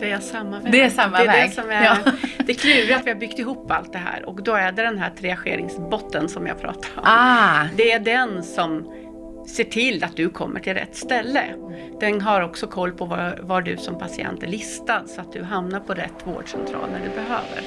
Det är samma väg. Det är samma det är väg. Det, som är, Ja. det kluriga att vi har byggt ihop allt det här och då är det den här triageringsbotten som jag pratar om. Ah, Det är den som ser till att du kommer till rätt ställe. Den har också koll på var, var du som patient är listad så att du hamnar på rätt vårdcentral när du behöver.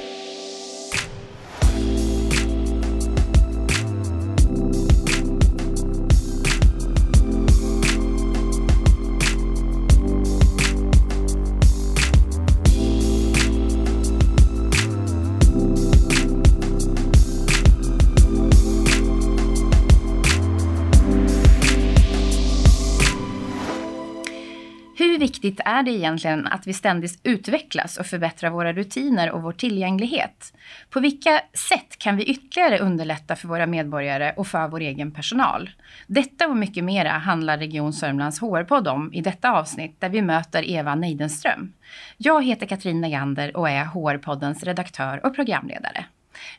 Viktigt är det egentligen att vi ständigt utvecklas och förbättrar våra rutiner och vår tillgänglighet? På vilka sätt kan vi ytterligare underlätta för våra medborgare och för vår egen personal? Detta och mycket mera handlar Region Sörmlands HR-podd om i detta avsnitt där vi möter Eva Neidenström. Jag heter Katrin Negander och är HR-poddens redaktör och programledare.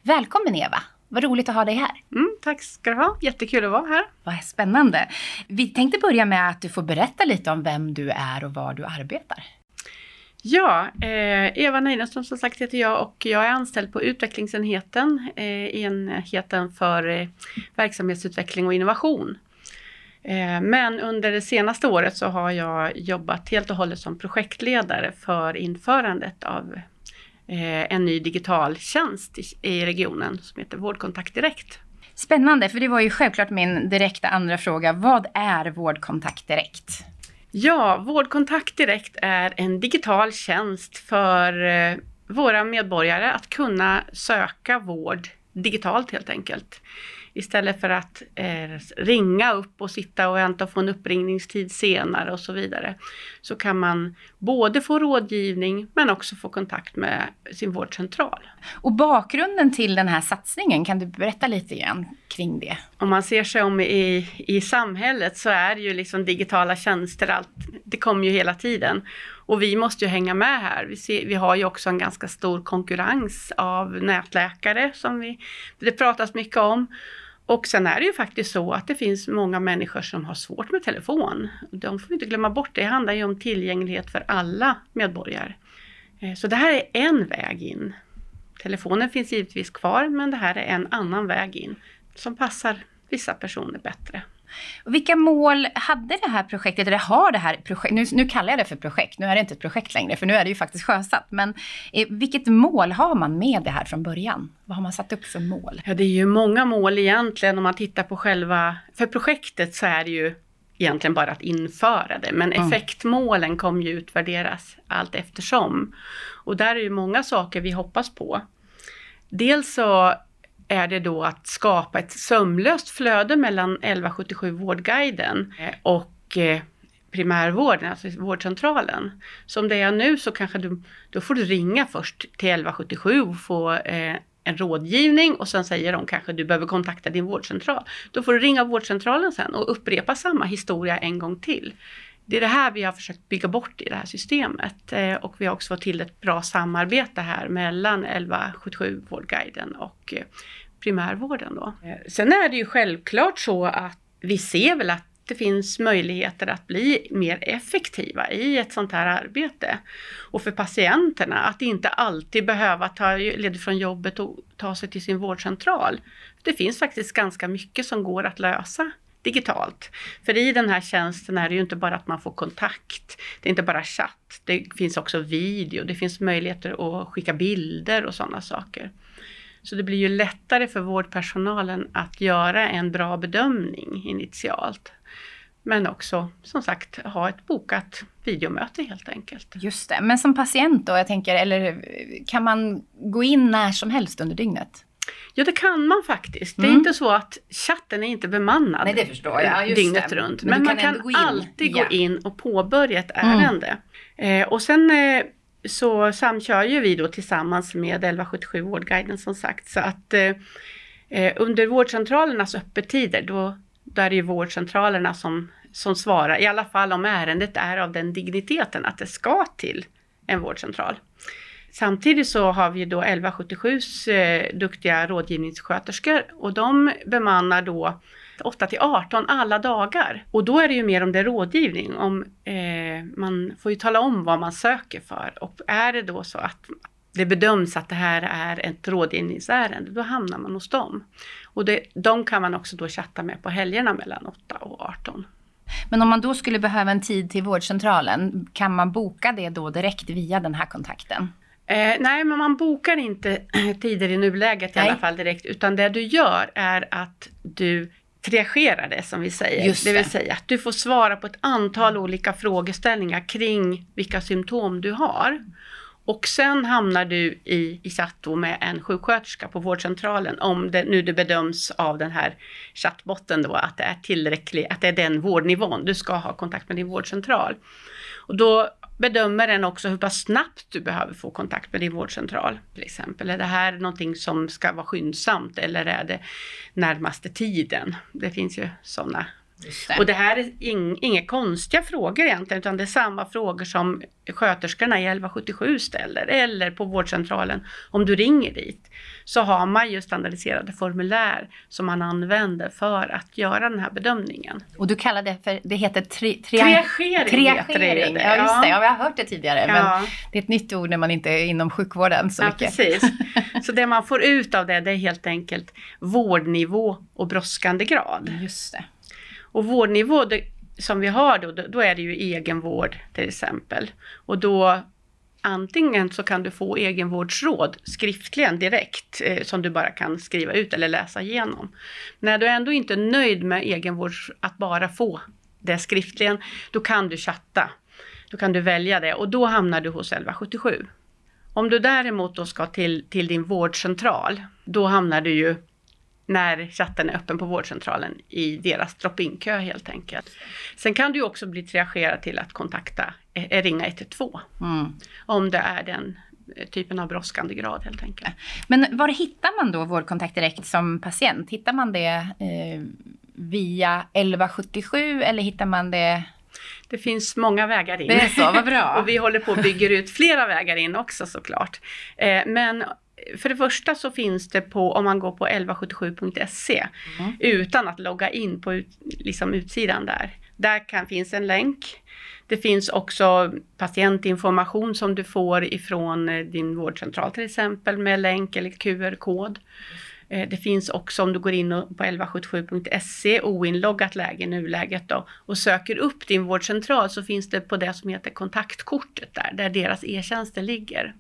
Välkommen Eva! Vad roligt att ha dig här. Mm, tack ska du ha, jättekul att vara här. Vad spännande. Vi tänkte börja med att du får berätta lite om vem du är och var du arbetar. Ja, eh, Eva Neidenström som sagt heter jag och jag är anställd på utvecklingsenheten, eh, enheten för eh, verksamhetsutveckling och innovation. Eh, men under det senaste året så har jag jobbat helt och hållet som projektledare för införandet av en ny digital tjänst i, i regionen som heter Vårdkontakt Direkt. Spännande, för det var ju självklart min direkta andra fråga. Vad är Vårdkontakt Direkt? Ja, Vårdkontakt Direkt är en digital tjänst för eh, våra medborgare att kunna söka vård digitalt helt enkelt. Istället för att eh, ringa upp och sitta och vänta och få en uppringningstid senare och så vidare. Så kan man både få rådgivning men också få kontakt med sin vårdcentral. Och bakgrunden till den här satsningen, kan du berätta lite grann kring det? Om man ser sig om i, i samhället så är ju liksom digitala tjänster, allt, det kommer ju hela tiden. Och vi måste ju hänga med här. Vi, ser, vi har ju också en ganska stor konkurrens av nätläkare som vi, det pratas mycket om. Och sen är det ju faktiskt så att det finns många människor som har svårt med telefon. De får vi inte glömma bort, det handlar ju om tillgänglighet för alla medborgare. Eh, så det här är en väg in. Telefonen finns givetvis kvar, men det här är en annan väg in som passar vissa personer bättre. Och vilka mål hade det här projektet, eller har det här projektet, nu, nu kallar jag det för projekt, nu är det inte ett projekt längre, för nu är det ju faktiskt sjösatt. Men eh, vilket mål har man med det här från början? Vad har man satt upp för mål? Ja, det är ju många mål egentligen om man tittar på själva, för projektet så är det ju egentligen bara att införa det, men Mm. effektmålen kommer ju utvärderas allt eftersom. Och där är ju många saker vi hoppas på. Dels så är det då att skapa ett sömlöst flöde mellan 1177 Vårdguiden och eh, primärvården, alltså vårdcentralen. Som det är nu så kanske du, då får du ringa först till 1177 och få eh, en rådgivning och sen säger de kanske du behöver kontakta din vårdcentral. Då får du ringa vårdcentralen sen och upprepa samma historia en gång till. Det är det här vi har försökt bygga bort i det här systemet eh, och vi har också fått till ett bra samarbete här mellan 1177 Vårdguiden och eh, primärvården då. Eh, sen är det ju självklart så att vi ser väl att det finns möjligheter att bli mer effektiva i ett sånt här arbete. Och för patienterna, att inte alltid behöva ta ledigt från jobbet och ta sig till sin vårdcentral. Det finns faktiskt ganska mycket som går att lösa digitalt. För i den här tjänsten är det ju inte bara att man får kontakt, det är inte bara chatt, det finns också video, det finns möjligheter att skicka bilder och sådana saker. Så det blir ju lättare för vårdpersonalen att göra en bra bedömning initialt. Men också som sagt ha ett bokat videomöte helt enkelt. Just det, men som patient då, jag tänker, eller kan man gå in när som helst under dygnet? Ja, det kan man faktiskt. Det är Mm. inte så att chatten är inte bemannad Nej, det förstår jag. Ja, just dygnet det. runt. Men Men, man kan kan gå alltid gå in och påbörja ett Mm. ärende. Eh, och sen eh, så samkör ju vi då tillsammans med 1177 Vårdguiden som sagt. Så att eh, eh, under vårdcentralernas öppettider då, då är det ju vårdcentralerna som, som svarar, i alla fall om ärendet är av den digniteten att det ska till en vårdcentral. Samtidigt så har vi då 1177s eh, duktiga rådgivningssköterskor och de bemannar då 8 till 18 alla dagar. Och då är det ju mer om det är rådgivning. Om, eh, man får ju tala om vad man söker för och är det då så att det bedöms att det här är ett rådgivningsärende, då hamnar man hos dem. Och det, de kan man också då chatta med på helgerna mellan 8 och 18. Men om man då skulle behöva en tid till vårdcentralen, kan man boka det då direkt via den här kontakten? Eh, nej, men man bokar inte tider i nuläget i nej. alla fall direkt, utan det du gör är att du triagerar det som vi säger. Just det. det vill säga att du får svara på ett antal olika frågeställningar kring vilka symptom du har. Och sen hamnar du i, i chatt med en sjuksköterska på vårdcentralen om det nu det bedöms av den här chattbotten då att det är tillräckligt, att det är den vårdnivån du ska ha kontakt med din vårdcentral. Och då bedömer den också hur pass snabbt du behöver få kontakt med din vårdcentral. Till exempel, är det här någonting som ska vara skyndsamt eller är det närmaste tiden? Det finns ju sådana det. Och det här är ing, inga konstiga frågor egentligen, utan det är samma frågor som sköterskorna i 1177 ställer, eller på vårdcentralen om du ringer dit. Så har man ju standardiserade formulär som man använder för att göra den här bedömningen. Och du kallar det för, det heter tri, tri, triagering. triagering. Ja, just det. Ja, vi har hört det tidigare, ja. men det är ett nytt ord när man inte är inom sjukvården så ja, mycket. Precis. Så det man får ut av det, det är helt enkelt vårdnivå och brådskande grad. Just det. Och vårdnivå det, som vi har då, då är det ju egenvård till exempel. Och då antingen så kan du få egenvårdsråd skriftligen direkt eh, som du bara kan skriva ut eller läsa igenom. När du ändå inte är nöjd med egenvård, att bara få det skriftligen, då kan du chatta. Då kan du välja det och då hamnar du hos 1177. Om du däremot då ska till, till din vårdcentral, då hamnar du ju när chatten är öppen på vårdcentralen i deras drop-in-kö helt enkelt. Sen kan du också bli triagerad till att kontakta, eh, ringa 112. Mm. Om det är den eh, typen av brådskande grad helt enkelt. Men var hittar man då vårdkontakt direkt som patient? Hittar man det eh, via 1177 eller hittar man det det finns många vägar in. Det är så, vad bra. och vi håller på att bygga ut flera vägar in också såklart. Eh, men för det första så finns det på, om man går på 1177.se, mm. utan att logga in på ut, liksom utsidan där. Där kan, finns en länk. Det finns också patientinformation som du får ifrån eh, din vårdcentral till exempel med länk eller QR-kod. Eh, det finns också om du går in på 1177.se oinloggat läge i nuläget då och söker upp din vårdcentral så finns det på det som heter kontaktkortet där, där deras e-tjänster ligger.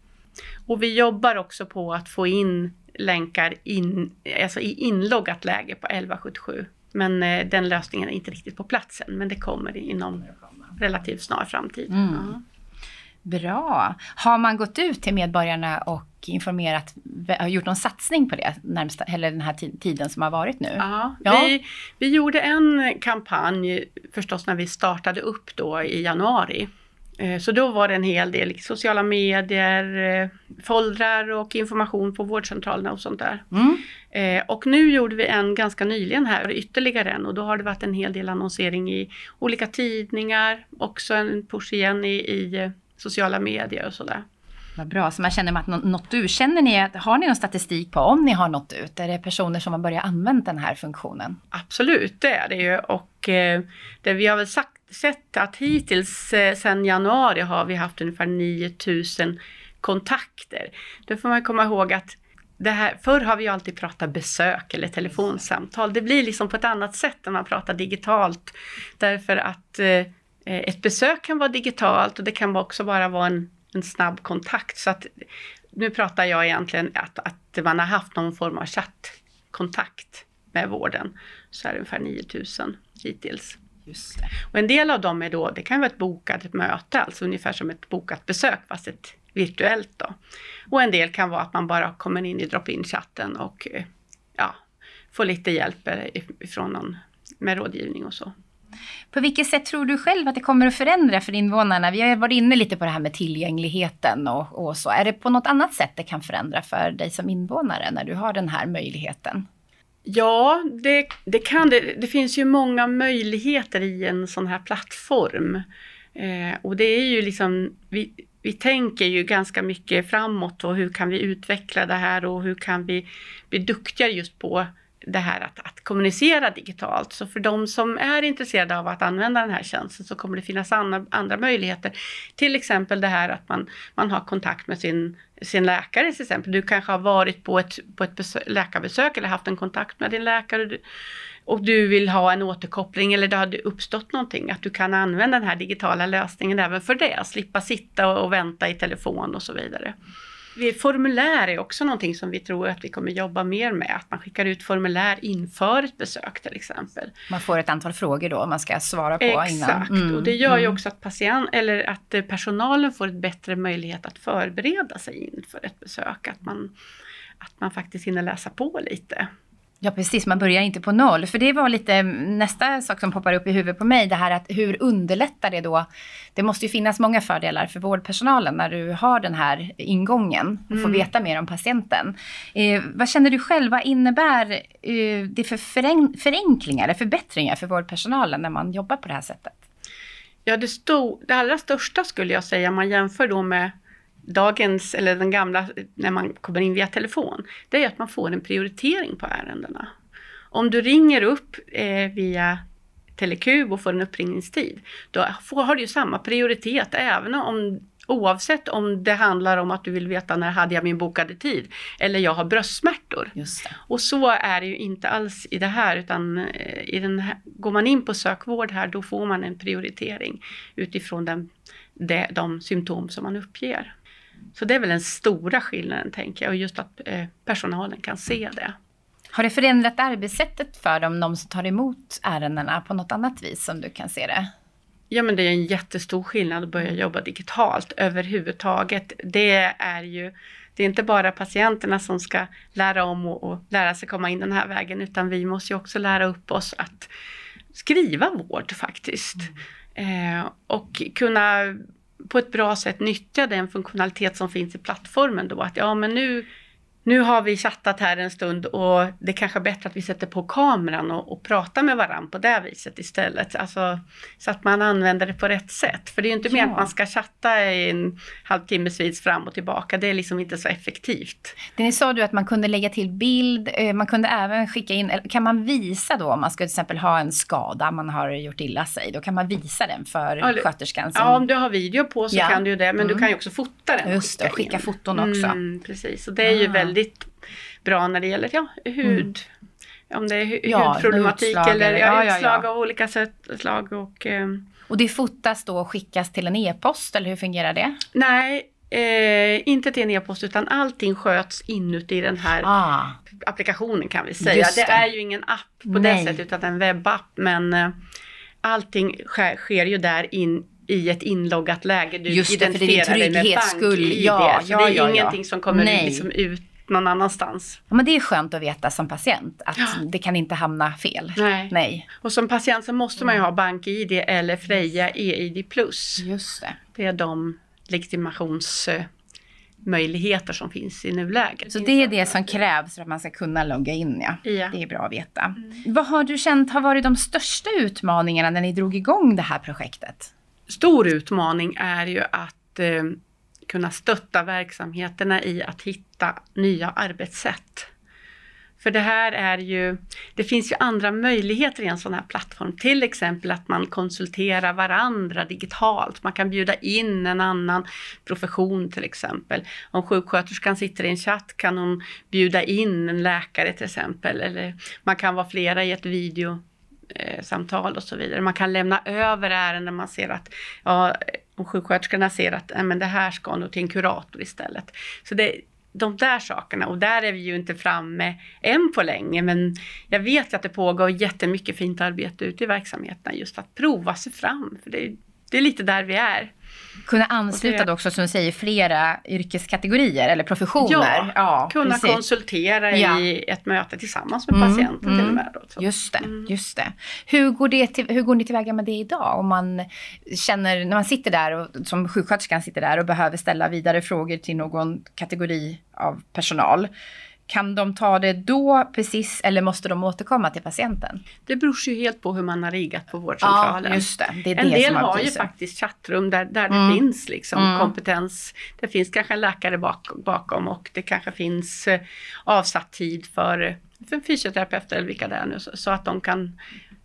Och vi jobbar också på att få in länkar in, alltså i inloggat läge på 1177. Men eh, den lösningen är inte riktigt på platsen, men det kommer inom relativt snar framtid. Mm. Ja. Bra. Har man gått ut till medborgarna och informerat, har gjort någon satsning på det närmsta, eller den här tiden som har varit nu? Ja, ja. Vi, vi gjorde en kampanj förstås när vi startade upp då i januari så då var det en hel del sociala medier, eh, foldrar och information på vårdcentralerna och sånt där. Mm. Eh, och nu gjorde vi en ganska nyligen här, ytterligare en och då har det varit en hel del annonsering i olika tidningar, också en push igen i, i sociala medier och sådär. Vad bra, så man känner att nått ut. Känner ni har ni någon statistik på om ni har nått ut? Är det personer som har börjat använda den här funktionen? Absolut, det är det ju och eh, det vi har väl sagt sett att hittills eh, sedan januari har vi haft ungefär 9000 kontakter. Då får man komma ihåg att det här, förr har vi alltid pratat besök eller telefonsamtal. Det blir liksom på ett annat sätt när man pratar digitalt. Därför att eh, ett besök kan vara digitalt och det kan också bara vara en, en snabb kontakt. Så att, nu pratar jag egentligen att, att man har haft någon form av chattkontakt med vården. Så är det ungefär 9000 hittills. Just det. Och en del av dem är då, det kan vara ett bokat möte, alltså ungefär som ett bokat besök fast ett virtuellt då. Och en del kan vara att man bara kommer in i drop-in chatten och eh, ja, får lite hjälp eh, ifrån någon med rådgivning och så. På vilket sätt tror du själv att det kommer att förändra för invånarna? Vi har varit inne lite på det här med tillgängligheten och, och så. Är det på något annat sätt det kan förändra för dig som invånare när du har den här möjligheten? Ja, det, det kan det. Det finns ju många möjligheter i en sån här plattform. Eh, och det är ju liksom, vi, vi tänker ju ganska mycket framåt och hur kan vi utveckla det här och hur kan vi bli duktigare just på det här att, att kommunicera digitalt. Så för de som är intresserade av att använda den här tjänsten så kommer det finnas andra, andra möjligheter. Till exempel det här att man, man har kontakt med sin, sin läkare till exempel. Du kanske har varit på ett, på ett besök, läkarbesök eller haft en kontakt med din läkare och du vill ha en återkoppling eller det har uppstått någonting, att du kan använda den här digitala lösningen även för det, slippa sitta och vänta i telefon och så vidare. Formulär är också någonting som vi tror att vi kommer jobba mer med, att man skickar ut formulär inför ett besök till exempel. Man får ett antal frågor då man ska svara på Exakt. innan. Exakt, mm. och det gör ju mm. också att, patient, eller att eh, personalen får ett bättre möjlighet att förbereda sig inför ett besök, att man, att man faktiskt hinner läsa på lite. Ja precis, man börjar inte på noll. För det var lite nästa sak som poppar upp i huvudet på mig. Det här att hur underlättar det då? Det måste ju finnas många fördelar för vårdpersonalen när du har den här ingången och mm. får veta mer om patienten. Eh, vad känner du själv, vad innebär eh, det för förenklingar eller förbättringar för vårdpersonalen när man jobbar på det här sättet? Ja, det, stod, det allra största skulle jag säga, om man jämför då med dagens, eller den gamla, när man kommer in via telefon, det är att man får en prioritering på ärendena. Om du ringer upp eh, via Telekub och får en uppringningstid, då får, har du ju samma prioritet även om Oavsett om det handlar om att du vill veta när hade jag min bokade tid eller jag har bröstsmärtor. Och så är det ju inte alls i det här utan eh, i den här, går man in på sökvård här då får man en prioritering utifrån den, de, de symptom som man uppger. Så det är väl den stora skillnaden tänker jag och just att eh, personalen kan se det. Har det förändrat arbetssättet för dem, de som tar emot ärendena på något annat vis som du kan se det? Ja men det är en jättestor skillnad att börja jobba digitalt överhuvudtaget. Det är ju det är inte bara patienterna som ska lära om och, och lära sig komma in den här vägen utan vi måste ju också lära upp oss att skriva vård faktiskt. Mm. Eh, och kunna på ett bra sätt nyttja den funktionalitet som finns i plattformen då. Att ja, men nu nu har vi chattat här en stund och det kanske är bättre att vi sätter på kameran och, och pratar med varandra på det viset istället. Alltså, så att man använder det på rätt sätt. För det är ju inte ja. mer att man ska chatta i en halvtimmesvis fram och tillbaka. Det är liksom inte så effektivt. Det ni sa du att man kunde lägga till bild, eh, man kunde även skicka in, kan man visa då om man ska till exempel ha en skada, man har gjort illa sig, då kan man visa den för ja, sköterskan? Som... Ja, om du har video på så ja. kan du ju det, men mm. du kan ju också fota den. Just det, skicka in. foton också. Mm, precis, och det är ju väldigt väldigt bra när det gäller ja, hud. Mm. Om det är hu ja, hudproblematik eller ja, ja, utslag av olika slag. Och, eh. och det fotas då och skickas till en e-post eller hur fungerar det? Nej, Eh, inte till en e-post utan allting sköts inuti den här ah. applikationen kan vi säga. Det. det. är ju ingen app på Nej. det sättet utan en webbapp men eh, allting sker, sker, ju där in i ett inloggat läge. Du Just det, identifierar dig med bank-id. Ja, ja, det är ja, ingenting som kommer liksom ut någon annanstans. Ja, men det är skönt att veta som patient att ja. det kan inte hamna fel. Nej. Nej. Och som patient så måste man ju ha BankID eller Freja EID+. Just det. Det är de legitimationsmöjligheter som finns i nuläget. Så det är det som krävs för att man ska kunna logga in ja. ja. Det är bra att veta. Mm. Vad har du känt har varit de största utmaningarna när ni drog igång det här projektet? Stor utmaning är ju att eh, kunna stötta verksamheterna i att hitta nya arbetssätt. För det här är ju, det finns ju andra möjligheter i en sån här plattform. Till exempel att man konsulterar varandra digitalt. Man kan bjuda in en annan profession till exempel. Om sjuksköterskan sitter i en chatt kan hon bjuda in en läkare till exempel. Eller man kan vara flera i ett videosamtal och så vidare. Man kan lämna över ärenden man ser att ja, och sjuksköterskorna ser att men det här ska nog till en kurator istället. Så det, de där sakerna, och där är vi ju inte framme än på länge, men jag vet att det pågår jättemycket fint arbete ute i verksamheterna just att prova sig fram, för det, det är lite där vi är. Kunna ansluta det, också, som du säger, flera yrkeskategorier eller professioner. Ja, ja kunna precis. konsultera ja. i ett möte tillsammans med mm, patienten mm, till och med. Då, just det, mm. just det. Hur går, det till, hur går ni tillväga med det idag? Om man känner, när man sitter där och som sjuksköterskan sitter där och behöver ställa vidare frågor till någon kategori av personal. Kan de ta det då precis eller måste de återkomma till patienten? Det beror ju helt på hur man har riggat på vårdcentralen. Ja, just det. det, är en det del som har ju faktiskt chattrum där, där Mm. det finns liksom Mm. kompetens. Det finns kanske en läkare bak, bakom och det kanske finns eh, avsatt tid för, för fysioterapeuter eller vilka det är nu så, så att de kan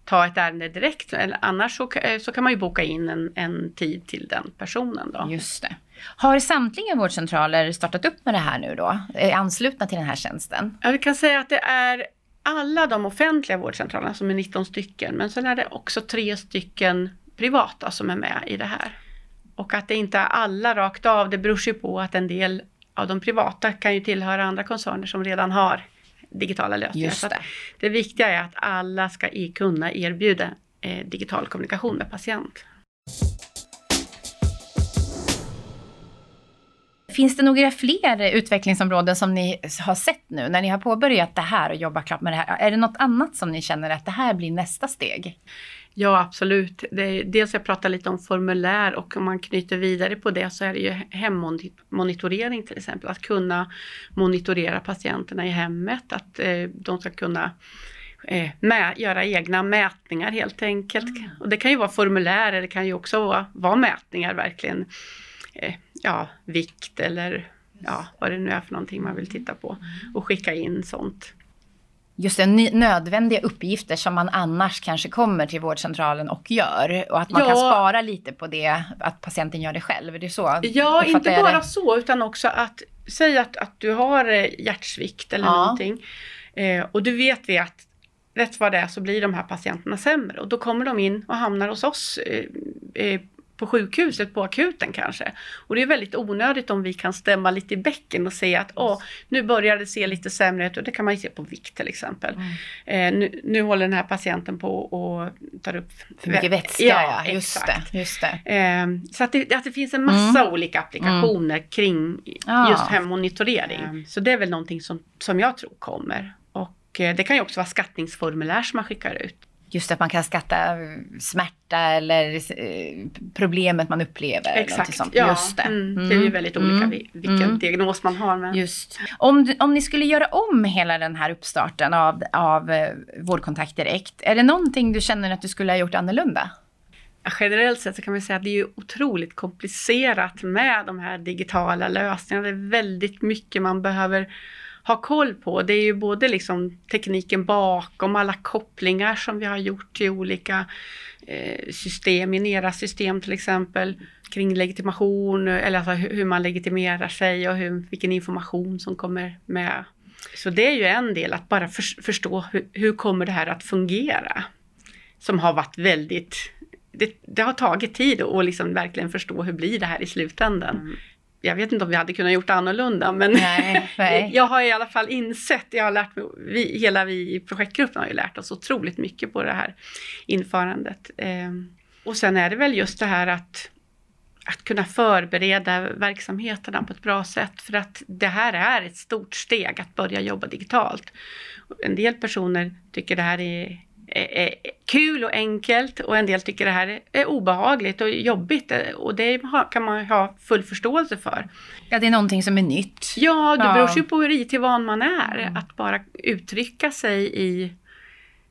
ta ett ärende direkt. Eller annars så, eh, så kan man ju boka in en, en tid till den personen då. Just det. Har samtliga vårdcentraler startat upp med det här nu då? Är anslutna till den här tjänsten? Jag kan säga att det är alla de offentliga vårdcentralerna som är 19 stycken men sen är det också tre stycken privata som är med i det här. Och att det inte är alla rakt av, det beror ju på att en del av de privata kan ju tillhöra andra koncerner som redan har digitala lösningar. Just det. det viktiga är att alla ska i, kunna erbjuda eh, digital kommunikation med patient. Finns det några fler utvecklingsområden som ni har sett nu när ni har påbörjat det här och jobbat klart med det här? Är det något annat som ni känner att det här blir nästa steg? Ja, absolut. Är, dels jag pratar lite om formulär och om man knyter vidare på det så är det ju hemmonitorering till exempel. Att kunna monitorera patienterna i hemmet, att eh, de ska kunna eh, mä, göra egna mätningar helt enkelt. Och det kan ju vara formulär, det kan ju också vara, vara mätningar verkligen. Eh, ja, vikt eller ja, vad det nu är för någonting man vill titta på och skicka in sånt. Just det, nödvändiga uppgifter som man annars kanske kommer till vårdcentralen och gör. Och att man Ja. kan spara lite på det, att patienten gör det själv. Är det så? Ja, inte bara så utan också att säg att, att du har eh, hjärtsvikt eller Ja. någonting eh, och du vet vi att rätt vad det är så blir de här patienterna sämre och då kommer de in och hamnar hos oss eh, eh, på sjukhuset, på akuten kanske. Och det är väldigt onödigt om vi kan stämma lite i bäcken och säga att åh, nu börjar det se lite sämre ut och det kan man ju se på vikt till exempel. Mm. Eh, nu, nu håller den här patienten på och tar upp För mycket vä- vätska, ja. Just exakt. det. Just det. Eh, så att det, att det finns en massa olika applikationer kring Mm. Ja. just hemmonitorering. Så det är väl någonting som, som jag tror kommer. Och eh, det kan ju också vara skattningsformulär som man skickar ut. Just att man kan skatta eh, smärta eller eh, problemet man upplever. någonting sånt. ja. Just det. Mm. Det är ju väldigt olika Mm. vi- vilken Mm. diagnos man har. Men... Just. Om, om ni skulle göra om hela den här uppstarten av, av eh, Vårdkontakt Direkt, är det någonting du känner att du skulle ha gjort annorlunda? Generellt sett så kan man säga att det är otroligt komplicerat med de här digitala lösningarna. Det är väldigt mycket man behöver ha koll på. Det är ju både liksom tekniken bakom, alla kopplingar som vi har gjort till olika eh, system, Inera-system till exempel, kring legitimation, eller alltså hur man legitimerar sig och hur, vilken information som kommer med. Så det är ju en del, att bara för, förstå hur, hur kommer det här att fungera? Som har varit väldigt det, det har tagit tid att liksom verkligen förstå hur blir det här i slutändan. Mm. Jag vet inte om vi hade kunnat gjort annorlunda men Nej, nej. jag har i alla fall insett, jag har lärt mig, vi, hela vi i projektgruppen har ju lärt oss otroligt mycket på det här införandet. Eh, och sen är det väl just det här att, att kunna förbereda verksamheterna på ett bra sätt för att det här är ett stort steg att börja jobba digitalt. En del personer tycker det här är är, är kul och enkelt och en del tycker det här är, obehagligt och jobbigt och det kan man ha full förståelse för. Ja, det är någonting som är nytt. Ja, det Ja. beror ju på hur IT-van man är. Att bara uttrycka sig i,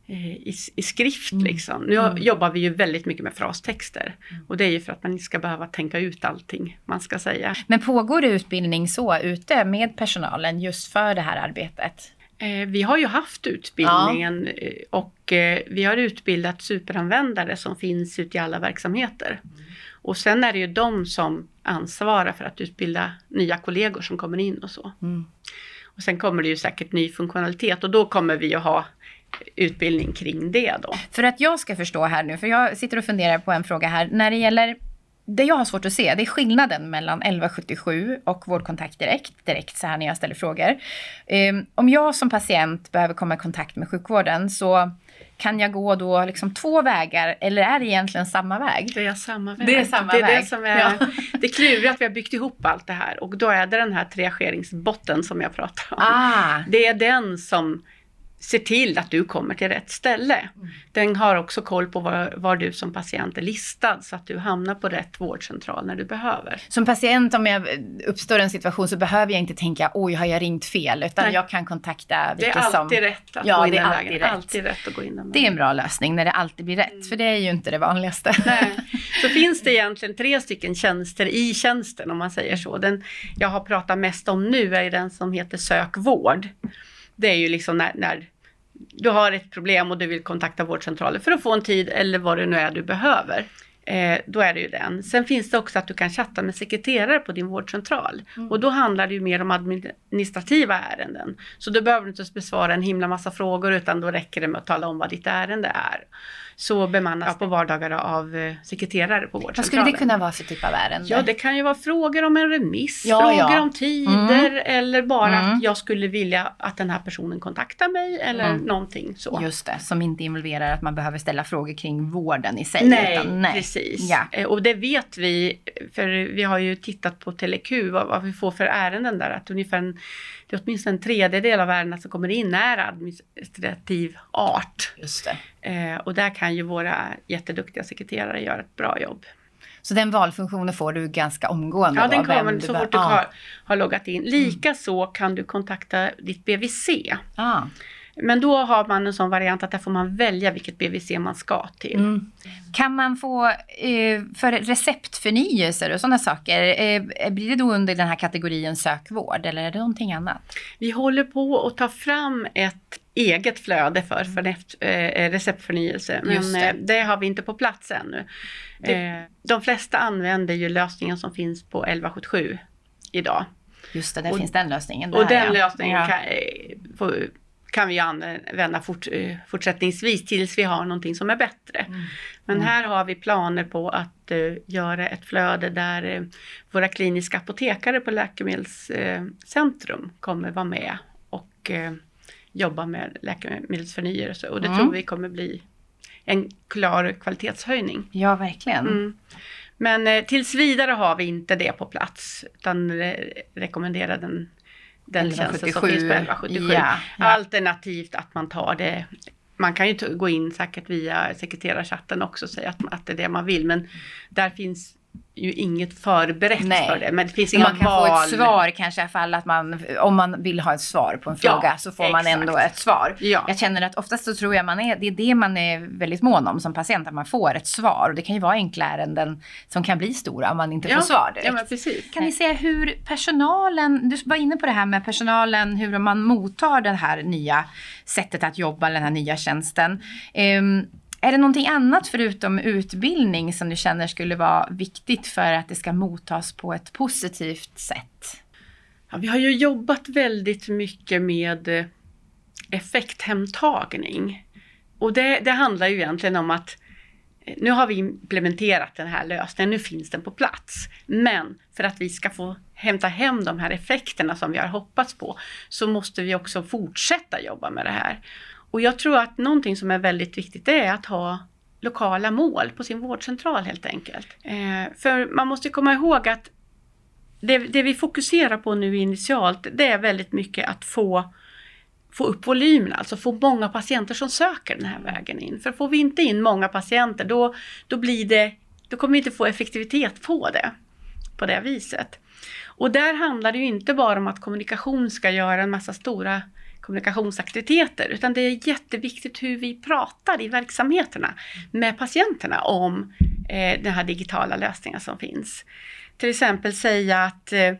eh, i, i skrift liksom. Nu Mm. jobbar vi ju väldigt mycket med frastexter. Och det är ju för att man inte ska behöva tänka ut allting man ska säga. Men pågår det utbildning så ute med personalen just för det här arbetet? Eh, vi har ju haft utbildningen eh, och eh, vi har utbildat superanvändare som finns ute i alla verksamheter. Och sen är det ju de som ansvarar för att utbilda nya kollegor som kommer in och så. Mm. Och sen kommer det ju säkert ny funktionalitet och då kommer vi att ha utbildning kring det då. För att jag ska förstå här nu, för jag sitter och funderar på en fråga här. När det gäller det jag har svårt att se, det är skillnaden mellan 1177 och Vårdkontakt Direkt, direkt så här när jag ställer frågor. Ehm, om jag som patient behöver komma i kontakt med sjukvården så kan jag gå då liksom två vägar eller är det egentligen samma väg? Det är samma väg. Det är samma det är väg. Det, som är, Ja. det kluriga att vi har byggt ihop allt det här och då är det den här triageringsbotten som jag pratar om. Ah, Det är den som ser till att du kommer till rätt ställe. Mm. Den har också koll på var, var, du som patient är listad så att du hamnar på rätt vårdcentral när du behöver. Som patient om jag uppstår en situation så behöver jag inte tänka oj har jag ringt fel utan Nej. jag kan kontakta vilka som... Det är alltid som... rätt att ja, gå in den vägen. Rätt. Alltid rätt att gå in den Det är en bra lösning när det alltid blir rätt mm. för det är ju inte det vanligaste. Nej. Så finns det egentligen tre stycken tjänster i tjänsten om man säger så. Den jag har pratat mest om nu är den som heter Sök vård. Det är ju liksom när, när du har ett problem och du vill kontakta vårdcentralen för att få en tid eller vad det nu är du behöver. Eh, då är det ju den. Sen finns det också att du kan chatta med sekreterare på din vårdcentral. Mm. Och då handlar det ju mer om administrativa ärenden. Så då behöver du inte besvara en himla massa frågor utan då räcker det med att tala om vad ditt ärende är så bemannas ja. på vardagar av eh, sekreterare på vårdcentralen. Vad skulle det kunna vara för typ av ärende? Ja, det kan ju vara frågor om en remiss, ja, frågor ja. om tider mm. eller bara mm. att jag skulle vilja att den här personen kontaktar mig eller mm. någonting så. Just det, som inte involverar att man behöver ställa frågor kring vården i sig. Nej, utan, nej. precis. Ja. Eh, och det vet vi, för vi har ju tittat på TeleQ, vad, vad vi får för ärenden där, att ungefär en det är åtminstone en tredjedel av ärendena som kommer in är administrativ art. Just. Eh, och där kan ju våra jätteduktiga sekreterare göra ett bra jobb. Så den valfunktionen får du ganska omgående? Ja, den kommer så fort du har, har loggat in. Likaså mm. kan du kontakta ditt BVC. Ah. Men då har man en sån variant att där får man välja vilket BVC man ska till. Mm. Kan man få eh, för receptförnyelser och sådana saker, eh, blir det då under den här kategorin sökvård eller är det någonting annat? Vi håller på att ta fram ett eget flöde för, för eh, receptförnyelse. Men det. det. har vi inte på plats ännu. Det. De flesta använder ju lösningen som finns på 1177 idag. Just det, där och, finns den lösningen. Där, och den ja. lösningen kan, får, kan vi använda fort, eh, fortsättningsvis tills vi har någonting som är bättre. Mm. Men mm. här har vi planer på att uh, göra ett flöde där uh, våra kliniska apotekare på Läkemedelscentrum uh, kommer vara med och jobba med läkemedelsförnyelse och det mm. tror vi kommer bli en klar kvalitetshöjning. Ja, verkligen. Mm. Men tills vidare har vi inte det på plats utan rekommenderar den den tjänsten som finns på 1177. Ja, ja. Alternativt att man tar det man kan ju gå in säkert via sekreterarchatten också och säga att, att det är det man vill men där finns ju inget förberett Nej. för det. Men det finns inga Man kan val. få ett svar kanske ifall att man, om man vill ha ett svar på en fråga ja, så får exakt. man ändå ett svar. Ja. Jag känner att oftast så tror jag man är, det är det man är väldigt mån om som patient, att man får ett svar. Och det kan ju vara enkla ärenden som kan bli stora om man inte ja. får svar direkt. Ja, men precis. Kan ni säga hur personalen, du var inne på det här med personalen, hur man mottar det här nya sättet att jobba, den här nya tjänsten. Um, är det någonting annat förutom utbildning som du känner skulle vara viktigt för att det ska mottas på ett positivt sätt? Ja, vi har ju jobbat väldigt mycket med eh, effekthemtagning. Och det, det handlar ju egentligen om att eh, nu har vi implementerat den här lösningen, nu finns den på plats. Men för att vi ska få hämta hem de här effekterna som vi har hoppats på så måste vi också fortsätta jobba med det här. Och jag tror att någonting som är väldigt viktigt det är att ha lokala mål på sin vårdcentral helt enkelt. Eh, för man måste komma ihåg att det, det, vi fokuserar på nu initialt det är väldigt mycket att få, få upp volymen, alltså få många patienter som söker den här vägen in. För får vi inte in många patienter då, då, blir det, då kommer vi inte få effektivitet på det på det viset. Och där handlar det ju inte bara om att kommunikation ska göra en massa stora kommunikationsaktiviteter, utan det är jätteviktigt hur vi pratar i verksamheterna med patienterna om eh, den här digitala lösningen som finns. Till exempel säga att eh,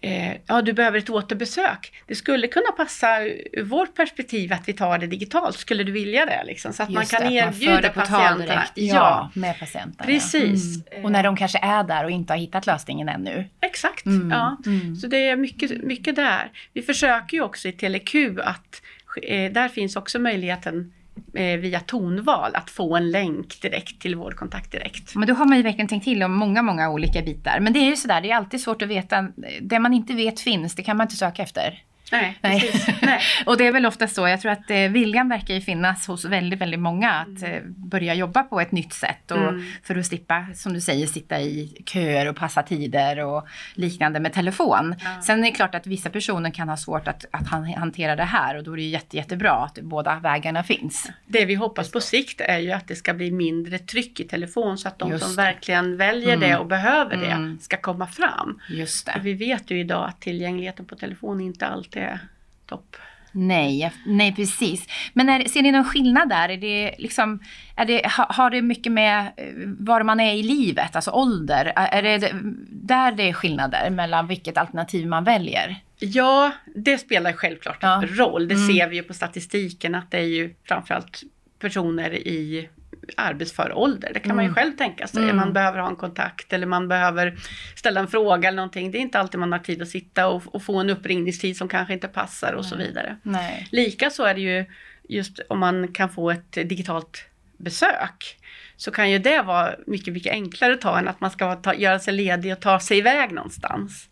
eh, ja, du behöver ett återbesök. Det skulle kunna passa ur vårt perspektiv att vi tar det digitalt. Skulle du vilja det? Liksom, så att Just man kan det, erbjuda man patienterna. Direkt, ja, ja, med patienterna. Precis. Mm. Och när de kanske är där och inte har hittat lösningen ännu. Exakt, mm. ja. Mm. Så det är mycket, mycket där. Vi försöker ju också i TeleQ att eh, där finns också möjligheten Eh, via tonval att få en länk direkt till vårdkontakt direkt. Men då har man ju verkligen tänkt till om många, många olika bitar. Men det är ju sådär, det är alltid svårt att veta. Det man inte vet finns, det kan man inte söka efter. Nej, precis. Nej. och det är väl ofta så, jag tror att eh, viljan verkar ju finnas hos väldigt, väldigt många att eh, börja jobba på ett nytt sätt och Mm. för att slippa, som du säger, sitta i köer och passa tider och liknande med telefon. Ja. Sen är det klart att vissa personer kan ha svårt att, att han- hantera det här och då är det jätte, jättebra att båda vägarna finns. Det vi hoppas på sikt är ju att det ska bli mindre tryck i telefon så att de Just som det. verkligen väljer Mm. det och behöver det Mm. ska komma fram. Just För det. vi vet ju idag att tillgängligheten på telefon inte alltid är topp. Nej, nej precis. Men är, ser ni någon skillnad där? Är det liksom, är det, ha, har det mycket med eh, var man är i livet, alltså ålder? Är det där det är skillnader mellan vilket alternativ man väljer? Ja, det spelar självklart Ja. roll. Det Mm. ser vi ju på statistiken att det är ju framförallt personer i arbetsför ålder. Det kan man ju Mm. själv tänka sig. Mm. Man behöver ha en kontakt eller man behöver ställa en fråga eller någonting. Det är inte alltid man har tid att sitta och, och få en uppringningstid som kanske inte passar och så Nej. vidare. Nej. Lika så är det ju just om man kan få ett digitalt besök så kan ju det vara mycket, mycket enklare att ta än att man ska ta, göra sig ledig och ta sig iväg någonstans.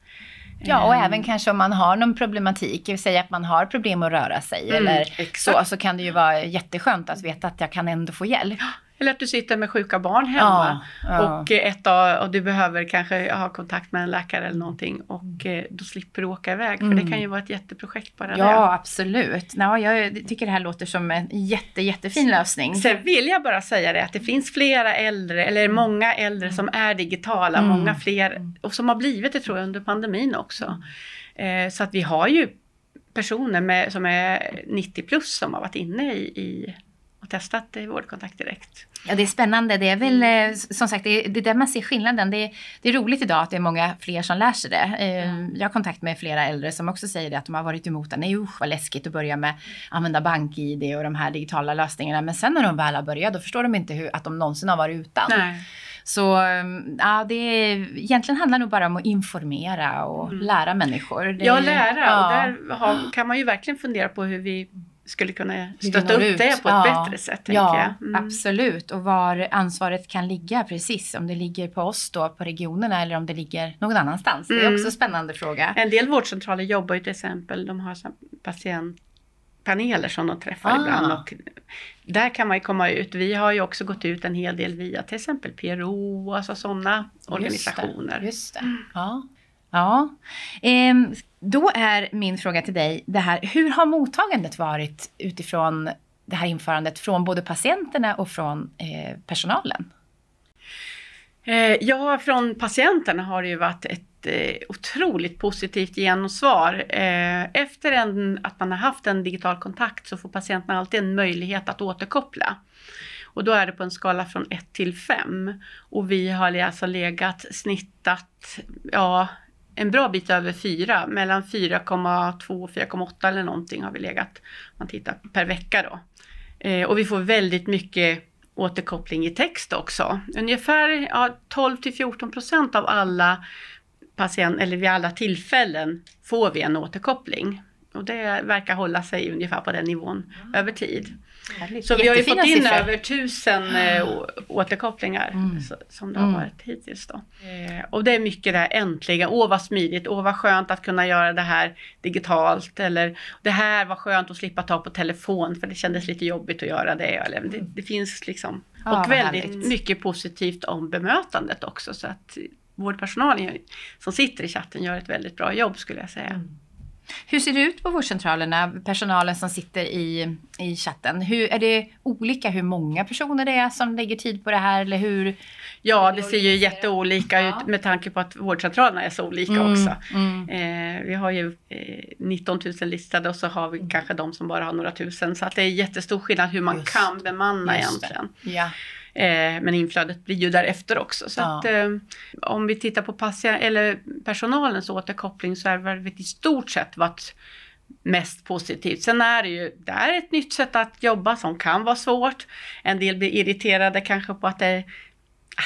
Ja, och Ehm, även kanske om man har någon problematik, det säga att man har problem att röra sig Mm, eller exakt. så, så kan det ju vara jätteskönt att veta att jag kan ändå få hjälp. Eller att du sitter med sjuka barn hemma. ja. Och, ett av, och du behöver kanske ha kontakt med en läkare eller någonting och eh, då slipper du åka iväg. För Mm. det kan ju vara ett jätteprojekt bara Ja, absolut. Ja, jag tycker det här låter som en jätte, jättefin lösning. det. Sen vill jag bara säga det att det finns flera äldre, eller många äldre som är digitala, Mm. många fler och som har blivit det tror jag under pandemin också. Eh, så att vi har ju personer med, som är 90 plus som har varit inne i, i och testat eh, vårdkontakt direkt. Ja, det är spännande. Det är väl eh, som sagt, det är, det är där man ser skillnaden. Det är, det är roligt idag att det är många fler som lär sig det. Eh, Jag har kontakt med flera äldre som också säger det att de har varit emot det. Nej usch vad läskigt att börja med använda bank-id och de här digitala lösningarna. Men sen när de väl har börjat då förstår de inte hur, att de någonsin har varit utan. Nej. Så eh, ja, det är, egentligen handlar det nog bara om att informera och Mm. lära människor. Det, Ja, lära. ja. Och där har, kan man ju verkligen fundera på hur vi skulle kunna stötta upp ut. det på ett Ja. bättre sätt. Ja. Mm. absolut. Och var ansvaret kan ligga precis. Om det ligger på oss då, på regionerna eller om det ligger någon annanstans. Det är Mm. också en spännande fråga. En del vårdcentraler jobbar ju till exempel, de har patientpaneler som de träffar Ah. ibland. Och där kan man ju komma ut. Vi har ju också gått ut en hel del via till exempel PRO, alltså sådana organisationer. Just det. Ja ja. Ehm, då är min fråga till dig det här. Hur har mottagandet varit utifrån det här införandet från både patienterna och från eh, personalen? Eh, ja, från patienterna har det ju varit ett eh, otroligt positivt gensvar. Eh, efter en, att man har haft en digital kontakt så får patienterna alltid en möjlighet att återkoppla. Och då är det på en skala från 1 till 5. Och vi har alltså legat snittat, ja, en bra bit över 4. Mellan 4,2 och 4,8 eller någonting har vi legat, om man tittar per vecka då. Eh, och vi får väldigt mycket återkoppling i text också. Ungefär ja, 12 till 14 procent av alla patient, eller vid alla tillfällen får vi en återkoppling. Och det verkar hålla sig ungefär på den nivån över tid. Härligt. Så vi har ju fått in siffror. över tusen eh, å- återkopplingar Mm. som det har Mm. varit hittills. Då. Eh, och det är mycket det här äntligen, åh vad smidigt, åh vad skönt att kunna göra det här digitalt. Eller det här var skönt att slippa ta på telefon för det kändes lite jobbigt att göra det. Eller, det, det finns liksom, Ja, och vad väldigt härligt. mycket positivt om bemötandet också. Så att vårdpersonalen som sitter i chatten gör ett väldigt bra jobb skulle jag säga. Mm. Hur ser det ut på vårdcentralerna, personalen som sitter i, i chatten? Hur, är det olika hur många personer det är som lägger tid på det här? Eller hur? Ja, det ser ju jätteolika Ja. ut med tanke på att vårdcentralerna är så olika Mm, också. mm. Eh, vi har ju eh, 19 000 listade och så har vi kanske de som bara har några tusen. Så att det är jättestor skillnad hur man Just- kan bemanna just det. egentligen. Ja. Eh, men inflödet blir ju därefter också. Så Ja. att, eh, om vi tittar på patient, eller personalens återkoppling så är det i stort sett varit mest positivt. Sen är det ju, det är ett nytt sätt att jobba som kan vara svårt. En del blir irriterade kanske på att det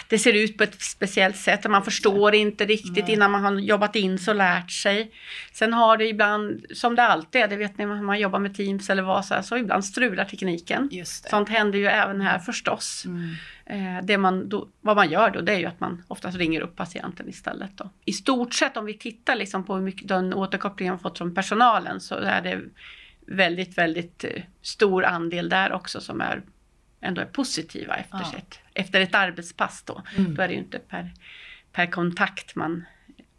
det ser ut på ett speciellt sätt och man förstår inte riktigt Nej. innan man har jobbat in så lärt sig. Sen har det ibland, som det alltid är, det vet ni när man jobbar med Teams eller vad så, här, så ibland strular tekniken. Sånt händer ju även här förstås. Mm. Eh, det man då, vad man gör då det är ju att man oftast ringer upp patienten istället. Då. I stort sett om vi tittar liksom på hur mycket den återkoppling man fått från personalen så är det väldigt, väldigt eh, stor andel där också som är ändå är positiva efter, Ja. sitt, efter ett arbetspass då. Mm. Då är det ju inte per, per kontakt man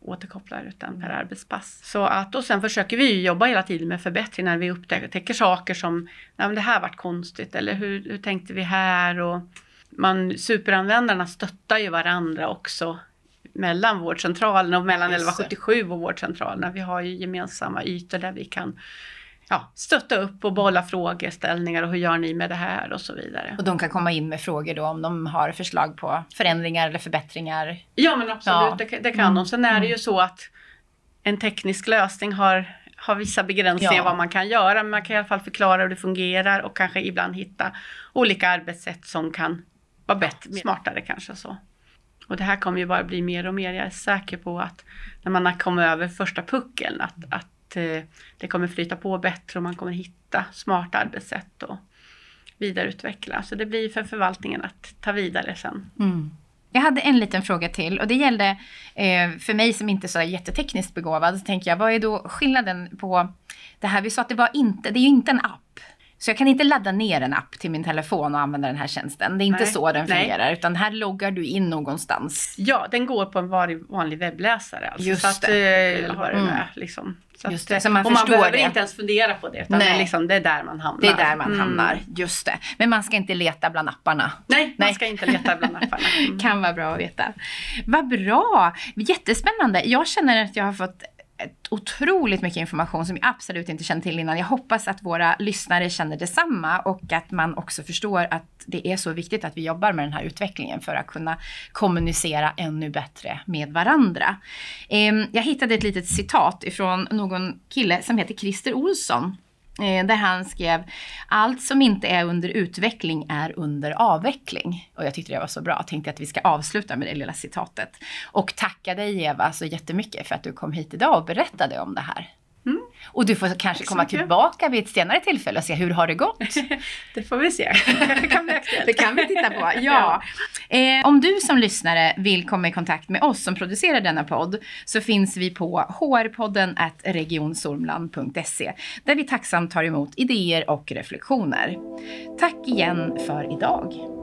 återkopplar utan per arbetspass. Så att, och sen försöker vi jobba hela tiden med förbättring när vi upptäcker saker som, nej men det här vart konstigt eller hur, hur tänkte vi här och man, superanvändarna stöttar ju varandra också mellan vårdcentralen och mellan Just det. 1177 och vårdcentralerna. Vi har ju gemensamma ytor där vi kan ja, stötta upp och bolla frågeställningar och hur gör ni med det här och så vidare. Och de kan komma in med frågor då om de har förslag på förändringar eller förbättringar. Ja men absolut, Ja. det, det kan Mm. de. Sen är det Mm. ju så att en teknisk lösning har, har vissa begränsningar Ja. vad man kan göra. Men man kan i alla fall förklara hur det fungerar och kanske ibland hitta olika arbetssätt som kan vara bättre, smartare kanske så. Och det här kommer ju bara bli mer och mer. Jag är säker på att när man har kommit över första puckeln att, att Eh, det kommer flyta på bättre och man kommer hitta smarta arbetssätt och vidareutveckla. Så det blir för förvaltningen att ta vidare sen. Mm. Jag hade en liten fråga till och det gällde eh, för mig som inte är så jättetekniskt begåvad. Så tänker jag, vad är då skillnaden på det här? Vi sa att det var inte, det är ju inte en app. Så jag kan inte ladda ner en app till min telefon och använda den här tjänsten. Det är inte Nej. så den Nej. fungerar, utan här loggar du in någonstans. Ja, den går på en vanlig, webbläsare. Alltså, Just så att, det. eh, har det Mm. med, liksom. Så Just det, så man och man behöver det. inte ens fundera på det, utan Nej. det är, liksom, det är där man hamnar. Det är där man Mm. hamnar, just det. Men man ska inte leta bland apparna. Nej, man Nej. ska inte leta bland apparna. Mm. Kan vara bra att veta. Vad bra! Jättespännande. Jag känner att jag har fått otroligt mycket information som jag absolut inte kände till innan. Jag hoppas att våra lyssnare känner detsamma och att man också förstår att det är så viktigt att vi jobbar med den här utvecklingen för att kunna kommunicera ännu bättre med varandra. Ehm, jag hittade ett litet citat ifrån någon kille som heter Christer Olsson. Eh, där han skrev allt som inte är under utveckling är under avveckling. Och jag tyckte det var så bra. Jag tänkte att vi ska avsluta med det lilla citatet. Och tacka dig Eva så jättemycket för att du kom hit idag och berättade om det här. Och du får kanske komma tillbaka vid ett senare tillfälle och se hur har det gått. Det får vi se. Det kan bli aktuellt. Det kan vi titta på, ja. Eh, om du som lyssnare vill komma i kontakt med oss som producerar denna podd så finns vi på hrpodden regionsormland.se där vi tacksamt tar emot idéer och reflektioner. Tack igen för idag.